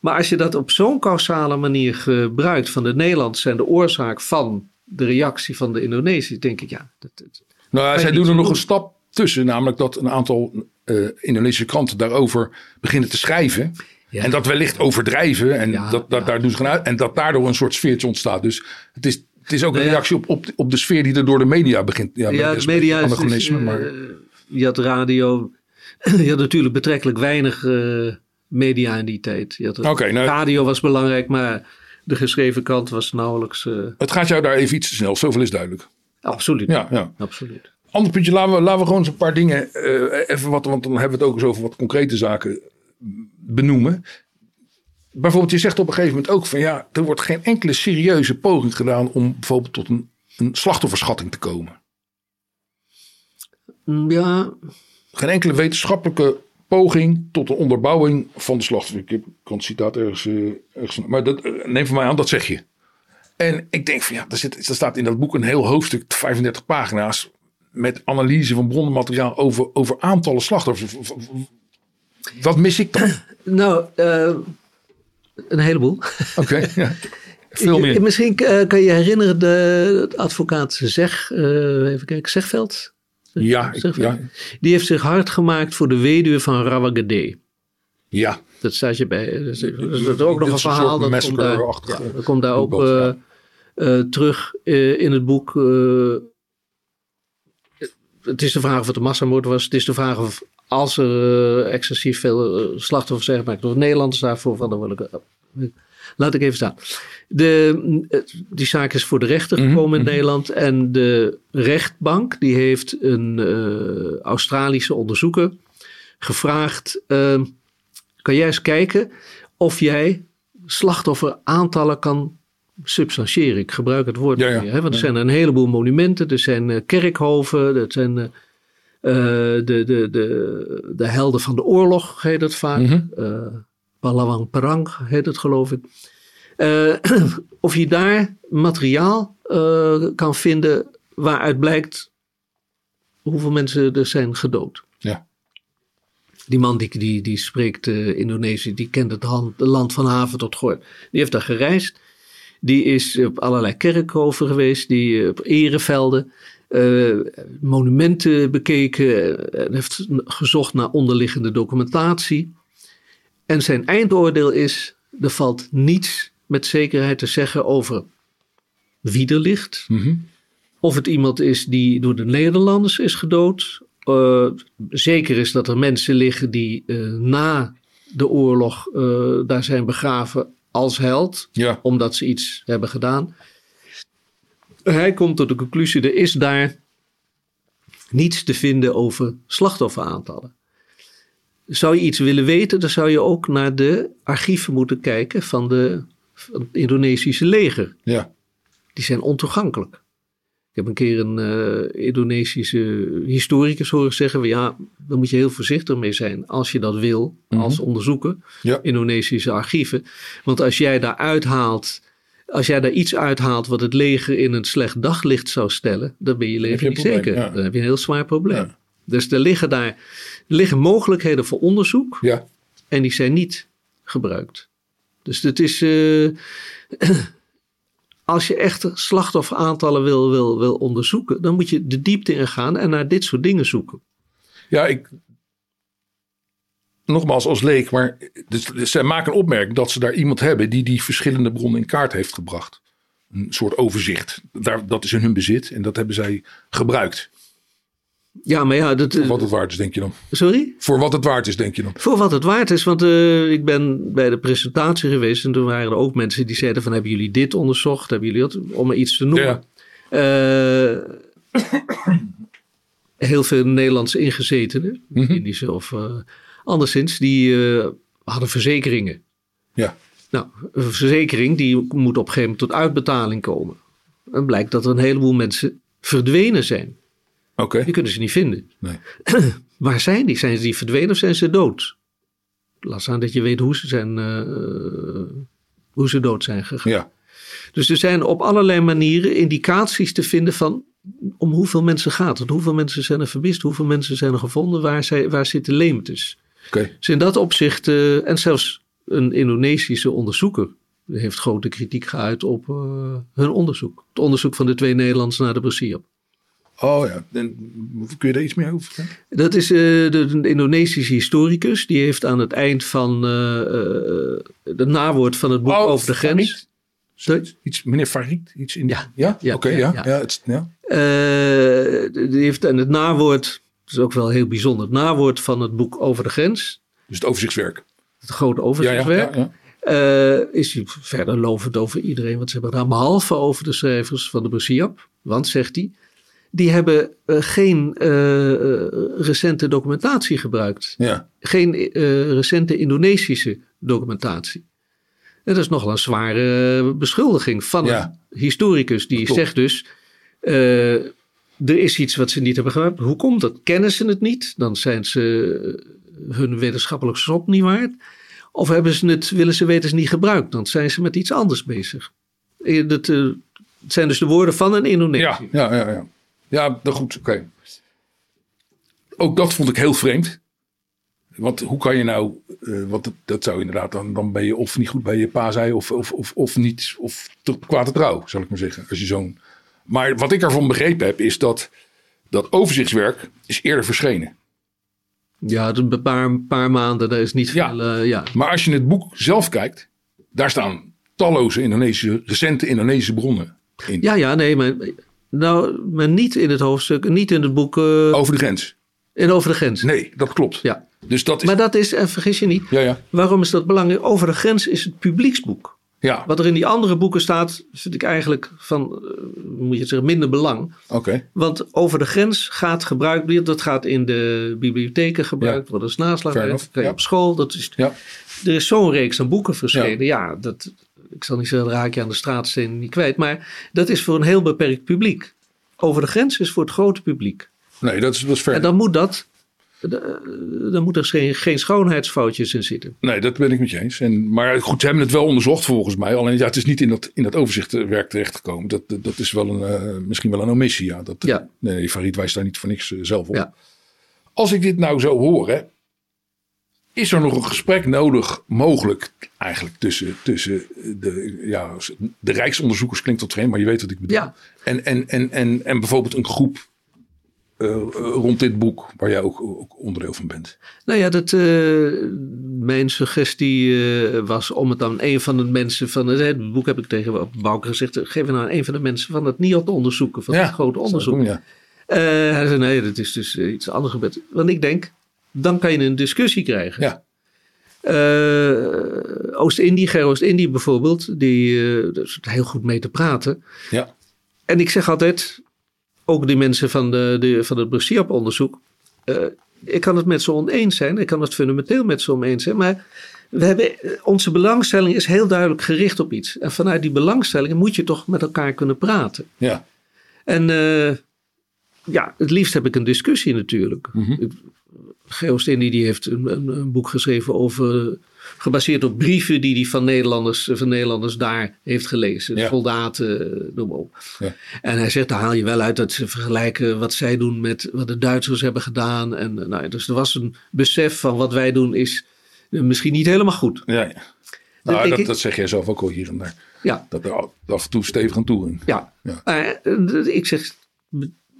Maar als je dat op zo'n causale manier gebruikt, van de Nederlanders zijn de oorzaak van de reactie van de Indonesiërs, denk ik ja. Dat, dat nou ja, zij doen er nog een stap tussen, namelijk dat een aantal uh, Indonesische kranten daarover beginnen te schrijven. Ja. En dat wellicht overdrijven. En, Ja, dat, dat, ja. daar doen ze gaan uit, en dat daardoor een soort sfeertje ontstaat. Dus het is, het is ook een reactie op, op, op de sfeer die er door de media begint. Ja, Ja, de media is dus, anachronisme, eh, maar je had radio, [CLEARS THROAT] je had natuurlijk betrekkelijk weinig eh, media in die tijd. Je had, nou- radio was belangrijk, maar de geschreven kant was nauwelijks... eh, het gaat jou daar even iets te snel. Zoveel is duidelijk. absoluut. Ja, ja. Absoluut. Ander puntje, laten we, laten we gewoon eens een paar dingen even wat, want dan hebben we het ook eens over wat concrete zaken benoemen. Bijvoorbeeld, je zegt op een gegeven moment ook van ja, er wordt geen enkele serieuze poging gedaan om bijvoorbeeld tot een, een slachtofferschatting te komen. Mm, Ja, Geen enkele wetenschappelijke poging tot een onderbouwing van de slachtoffer. Ik heb het citaat ergens, eh, ergens maar dat, eh, neem van mij aan, dat zeg je. En ik denk van ja, er, zit, er staat in dat boek een heel hoofdstuk, 35 pagina's, met analyse van bronnenmateriaal over, over aantallen slachtoffers. Wat mis ik dan? nou, eh, een heleboel. Oké, [LAUGHS] ja. veel meer. Misschien eh, kan je herinneren de, advocaat Zeg, eh, even kijken, Zegveld? Ja, ik- Zegveld. ja, Die heeft zich hard gemaakt voor de weduwe van Rawagede. ja. Dat staat je bij. Dat is, dat is ook nog een verhaal. Dat komt, daar, ja, dat komt daar ook eh, eh, terug eh, in het boek. eh, het is de vraag of het een massamoord was. Het is de vraag of als er eh, excessief veel eh, slachtoffers zijn gemaakt door Nederlanders daarvoor van dan wil ik. eh, laat ik even staan. De, eh, die zaak is voor de rechter Mhm, gekomen in mhm. Nederland. En de rechtbank die heeft een Australische onderzoeker gevraagd. eh, kan jij eens kijken of jij slachtofferaantallen kan substantiëren. Ik gebruik het woord Ja, meer, hè, want er Ja. zijn een heleboel monumenten, er zijn kerkhoven, er zijn de, de, de, de helden van de oorlog, heet het vaak. Eh, Palawang Perang heet het geloof ik. Eh, [CLEARS THROAT] of je daar materiaal eh, kan vinden waaruit blijkt hoeveel mensen er zijn gedood. Ja. Die man die, die, die spreekt eh, Indonesië, die kent het hand- land van haven tot gordel. Die heeft daar gereisd. Die is op allerlei kerkhoven geweest, die eh, op erevelden, eh, monumenten bekeken, en heeft gezocht naar onderliggende documentatie. En zijn eindoordeel is: er valt niets met zekerheid te zeggen over wie er ligt, Mhm. of het iemand is die door de Nederlanders is gedood. Eh, zeker is dat er mensen liggen die eh, na de oorlog eh, daar zijn begraven als held, Ja, omdat ze iets hebben gedaan. Hij komt tot de conclusie: er is daar niets te vinden over slachtofferaantallen. Zou je iets willen weten, dan zou je ook naar de archieven moeten kijken van, de, van het Indonesische leger ja. die zijn ontoegankelijk. Ik heb een keer een eh, Indonesische historicus horen zeggen: ja, daar moet je heel voorzichtig mee zijn als je dat wil, Mhm. als onderzoeker, Ja. Indonesische archieven. Want als jij daar uithaalt, als jij daar iets uithaalt wat het leger in een slecht daglicht zou stellen, dan ben je leven je niet probleem, zeker. ja. Dan heb je een heel zwaar probleem. Ja. Dus er liggen daar er liggen mogelijkheden voor onderzoek ja. en die zijn niet gebruikt. Dus het is. eh, [CLEARS THROAT] als je echt slachtofferaantallen wil, wil, wil onderzoeken, dan moet je de diepte ingaan en naar dit soort dingen zoeken. Ja, ik. Nogmaals als leek, maar dus, dus zij maken een opmerking dat ze daar iemand hebben die die verschillende bronnen in kaart heeft gebracht. Een soort overzicht. Daar, dat is in hun bezit en dat hebben zij gebruikt. Ja, maar ja, dat, eh, Wat het waard is, denk je dan? sorry? Voor wat het waard is, denk je dan? Voor wat het waard is, want eh, ik ben bij de presentatie geweest en toen waren er ook mensen die zeiden van hebben jullie dit onderzocht, hebben jullie dat, om maar iets te noemen. Ja. Eh, [COUGHS] heel veel Nederlandse ingezetenen, Mhm. Indische of anderszins, die eh, hadden verzekeringen. Ja. Nou, een verzekering die moet op een gegeven moment tot uitbetaling komen. En blijkt dat er een heleboel mensen verdwenen zijn. Oké. Je kunt ze niet vinden. Nee. [CLEARS THROAT] Waar zijn die? Zijn ze die verdwenen of zijn ze dood? Laat staan dat je weet hoe ze, zijn, eh, hoe ze dood zijn gegaan. Ja. Dus er zijn op allerlei manieren indicaties te vinden van om hoeveel mensen gaat het. Hoeveel mensen zijn er vermist, hoeveel mensen zijn er gevonden, waar, zij, waar zitten leemtes. Dus in dat opzicht, eh, en zelfs een Indonesische onderzoeker heeft grote kritiek geuit op eh, hun onderzoek. Het onderzoek van de twee Nederlanders naar de Brasier. Oh ja. En, kun je daar iets meer over vertellen? Dat is uh, de, een Indonesische historicus. Die heeft aan het eind van uh, uh, de nawoord van het boek oh, over de grens. Farid? Iets, meneer Farid? Iets in, ja. Ja? ja Oké, okay, ja. ja. ja, het, ja. die heeft aan het nawoord, dat is ook wel heel bijzonder, het nawoord van het boek over de grens. Dus het overzichtswerk. Het grote overzichtswerk. Ja, ja, is hij verder lovend over iedereen wat ze hebben gedaan, behalve over de schrijvers van de Brasiap. Want, zegt hij, die hebben uh, geen uh, recente documentatie gebruikt. Ja. Geen recente Indonesische documentatie. En dat is nogal een zware beschuldiging van ja. een historicus. Die Klopt. zegt dus, er is iets wat ze niet hebben gebruikt. Hoe komt dat? Kennen ze het niet? Dan zijn ze hun wetenschappelijk schop niet waard. Of hebben ze het, willen ze weten niet gebruikt? Dan zijn ze met iets anders bezig. Dat, het zijn dus de woorden van een Indonesiër. Ja, ja, ja. ja. Nou goed, oké. Ook dat vond ik heel vreemd. Want hoe kan je nou, want dat, dat, zou inderdaad, dan, dan ben je of niet goed bij je pa zei, of, of, of, of niet, of te kwade trouw, zal ik maar zeggen. Als je zo'n. Maar wat ik ervan begrepen heb, is dat dat overzichtswerk is eerder verschenen. Ja, een paar, paar maanden, daar is niet ja. veel. Uh, ja. Maar als je het boek zelf kijkt, daar staan talloze Indonesische, recente Indonesische bronnen in. Ja, ja, nee, maar nou, maar niet in het hoofdstuk, niet in het boek. Uh, over de grens. In over de grens. Nee, dat klopt. Ja. Dus dat is... Maar dat is, en vergis je niet, ja, ja. waarom is dat belangrijk? Over de grens is het publieksboek. Ja. Wat er in die andere boeken staat, vind ik eigenlijk van, uh, moet je zeggen, minder belang. Oké. Okay. Want over de grens gaat gebruikt, dat gaat in de bibliotheken gebruikt, ja. wordt als naslag, ja. op school. Dat is, ja. Er is zo'n reeks aan boeken verschenen. Ja, dat, ik zal niet zeggen, raak je aan de straatsteen niet kwijt. Maar dat is voor een heel beperkt publiek. Over de grens is voor het grote publiek. Nee, dat is, dat is ver. En dan moet dat. Dan moet er geen, geen schoonheidsfoutjes in zitten. Nee, dat ben ik met je eens. En, maar goed, ze hebben het wel onderzocht volgens mij. Alleen ja, het is niet in dat, in dat overzichtwerk terechtgekomen. Dat, dat, dat is wel een, uh, misschien wel een omissie. Ja. Dat, ja. Nee, Farid wijst daar niet voor niks uh, zelf op. Ja. Als ik dit nou zo hoor, hè, is er nog een gesprek nodig, mogelijk eigenlijk tussen, tussen de, ja, de Rijksonderzoekers klinkt tot vreemd, maar je weet wat ik bedoel. Ja. En, en, en, en, en bijvoorbeeld een groep uh, rond dit boek, waar jij ook, ook, onderdeel van bent. Nou ja, dat, uh, mijn suggestie uh, was om het aan een van de mensen van het, het boek heb ik tegen Bouke gezegd, geef het aan een van de mensen van het NIOD onderzoeken, van ja, het grote onderzoek. Doen, ja. hij zei nee, dat is dus iets anders gebeurd. Want ik denk, dan kan je een discussie krijgen. Ja. Oost-Indie, Ger Oost-Indie bijvoorbeeld, die daar is heel goed mee te praten. Ja. En ik zeg altijd, ook die mensen van, de, de, van het Brasiap-onderzoek, uh, ik kan het met ze oneens zijn, ik kan het fundamenteel met ze oneens zijn, maar we hebben, onze belangstelling is heel duidelijk gericht op iets. En vanuit die belangstelling moet je toch met elkaar kunnen praten. Ja. En ja, het liefst heb ik een discussie natuurlijk. Geostini die heeft een, een, een, boek geschreven over, gebaseerd op brieven die hij van Nederlanders, van Nederlanders daar heeft gelezen. Ja. Soldaten, noem maar op. Ja. En hij zegt, daar haal je wel uit dat ze vergelijken wat zij doen met wat de Duitsers hebben gedaan. En, nou, dus er was een besef van wat wij doen is misschien niet helemaal goed. Ja, ja. Nou, dat, dat, zeg jij zelf ook al hier en daar. Ja. Dat er af en toe stevig aan toe ging. Ja. ja. Uh, ik zeg,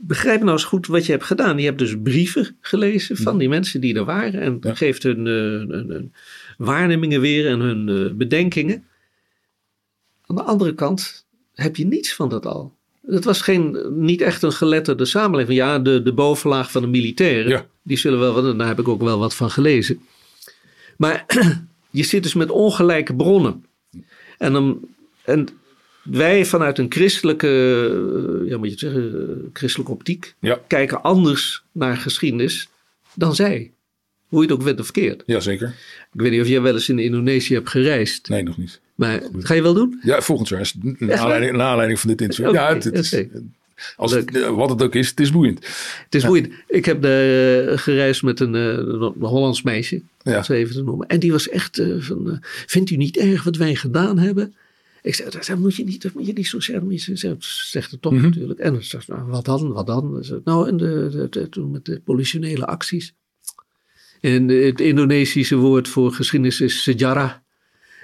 begrijp nou eens goed wat je hebt gedaan. Je hebt dus brieven gelezen van ja. die mensen die er waren. En geeft hun, uh, hun, hun, waarnemingen weer en hun uh, bedenkingen. Aan de andere kant heb je niets van dat al. Het was geen, niet echt een geletterde samenleving. Ja, de, de bovenlaag van de militairen. Ja. Die zullen wel, daar heb ik ook wel wat van gelezen. Maar [CLEARS THROAT] je zit dus met ongelijke bronnen. En, dan, en wij vanuit een christelijke, ja, moet je het zeggen, christelijke optiek, ja. kijken anders naar geschiedenis dan zij. Hoe je het ook bent of verkeerd. Jazeker. Ik weet niet of jij wel eens in Indonesië hebt gereisd. Nee, nog niet. Maar ga je wel doen? Ja, volgend jaar. Naar aanleiding, naar aanleiding van dit interview. Okay, ja, het, het is, Als het, wat het ook is, het is boeiend. Het is boeiend. Ik heb de, gereisd met een, een Hollands meisje, ja. zo even te noemen. En die was echt van, vindt u niet erg wat wij gedaan hebben? Ik zei, dat moet je niet, dat moet je niet zo zeggen. Ze zegt het toch mhm. natuurlijk. En ze nou, wat dan, wat dan? Nou, en de, de, toen met de politionele acties. En het Indonesische woord voor geschiedenis is sejarah.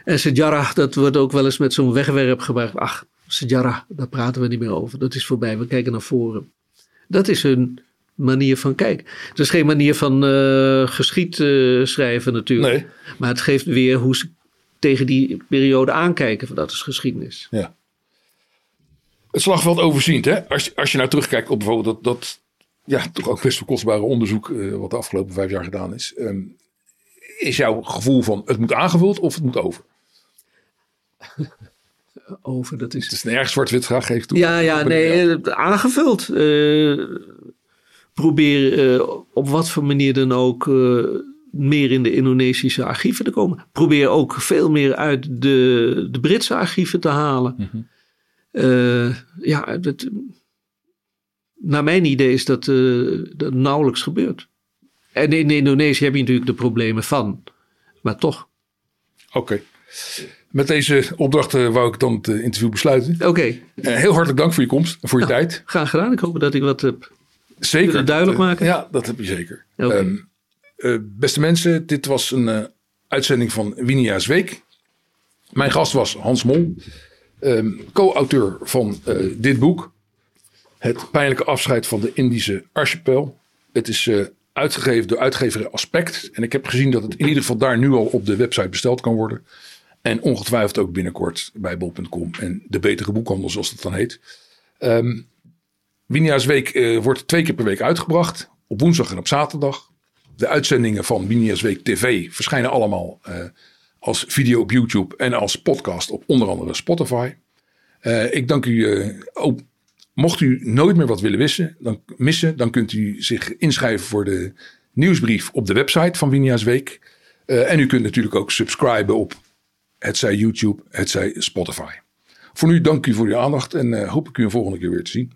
En sejarah, dat wordt ook wel eens met zo'n wegwerp gebruikt. Ach, sejarah, daar praten we niet meer over. Dat is voorbij, we kijken naar voren. Dat is hun manier van kijken. Het is geen manier van uh, geschiedschrijven natuurlijk. Nee. Maar het geeft weer hoe ze tegen die periode aankijken. Van dat is geschiedenis. Ja. Het slagveld overziend, hè? Als, als je nou terugkijkt op bijvoorbeeld dat, dat ja, toch ook best wel kostbare onderzoek uh, wat de afgelopen vijf jaar gedaan is. Um, is jouw gevoel van het moet aangevuld of het moet over? [LAUGHS] over, dat is... Het is een erg zwart-wit vraag, geef toe. Ja, ja, nee, eh, aangevuld. Uh, probeer uh, op wat voor manier dan ook meer in de Indonesische archieven te komen. Probeer ook veel meer uit de, de Britse archieven te halen. Mm -hmm. ja, dat, naar mijn idee is dat, dat nauwelijks gebeurd. En in Indonesië heb je natuurlijk de problemen van. Maar toch. Oké. Met deze opdrachten wou ik dan het eh, interview besluiten. Oké. Okay. Uh, heel hartelijk dank voor je komst en voor je tijd. Graag gedaan. Ik hoop dat ik wat heb zeker. duidelijk maken. ja, dat heb je zeker. Okay. Um, uh, beste mensen, dit was een uh, uitzending van Winia's Week. Mijn gast was Hans Mol, um, co-auteur van dit boek. Het pijnlijke afscheid van de Indische archipel. Het is uitgegeven door uitgever Aspect. En ik heb gezien dat het in ieder geval daar nu al op de website besteld kan worden. En ongetwijfeld ook binnenkort bij bol.com en de betere boekhandel zoals dat dan heet. Um, Winia's Week uh, wordt twee keer per week uitgebracht. Op woensdag en op zaterdag. De uitzendingen van Winia's Week TV verschijnen allemaal uh, als video op YouTube en als podcast op onder andere Spotify. Ik dank u ook Mocht u nooit meer wat willen dan, missen, dan kunt u zich inschrijven voor de nieuwsbrief op de website van Winia's Week. Uh, en u kunt natuurlijk ook subscriben op het zij YouTube, het zij Spotify. Voor nu dank u voor uw aandacht en uh, hoop ik u een volgende keer weer te zien.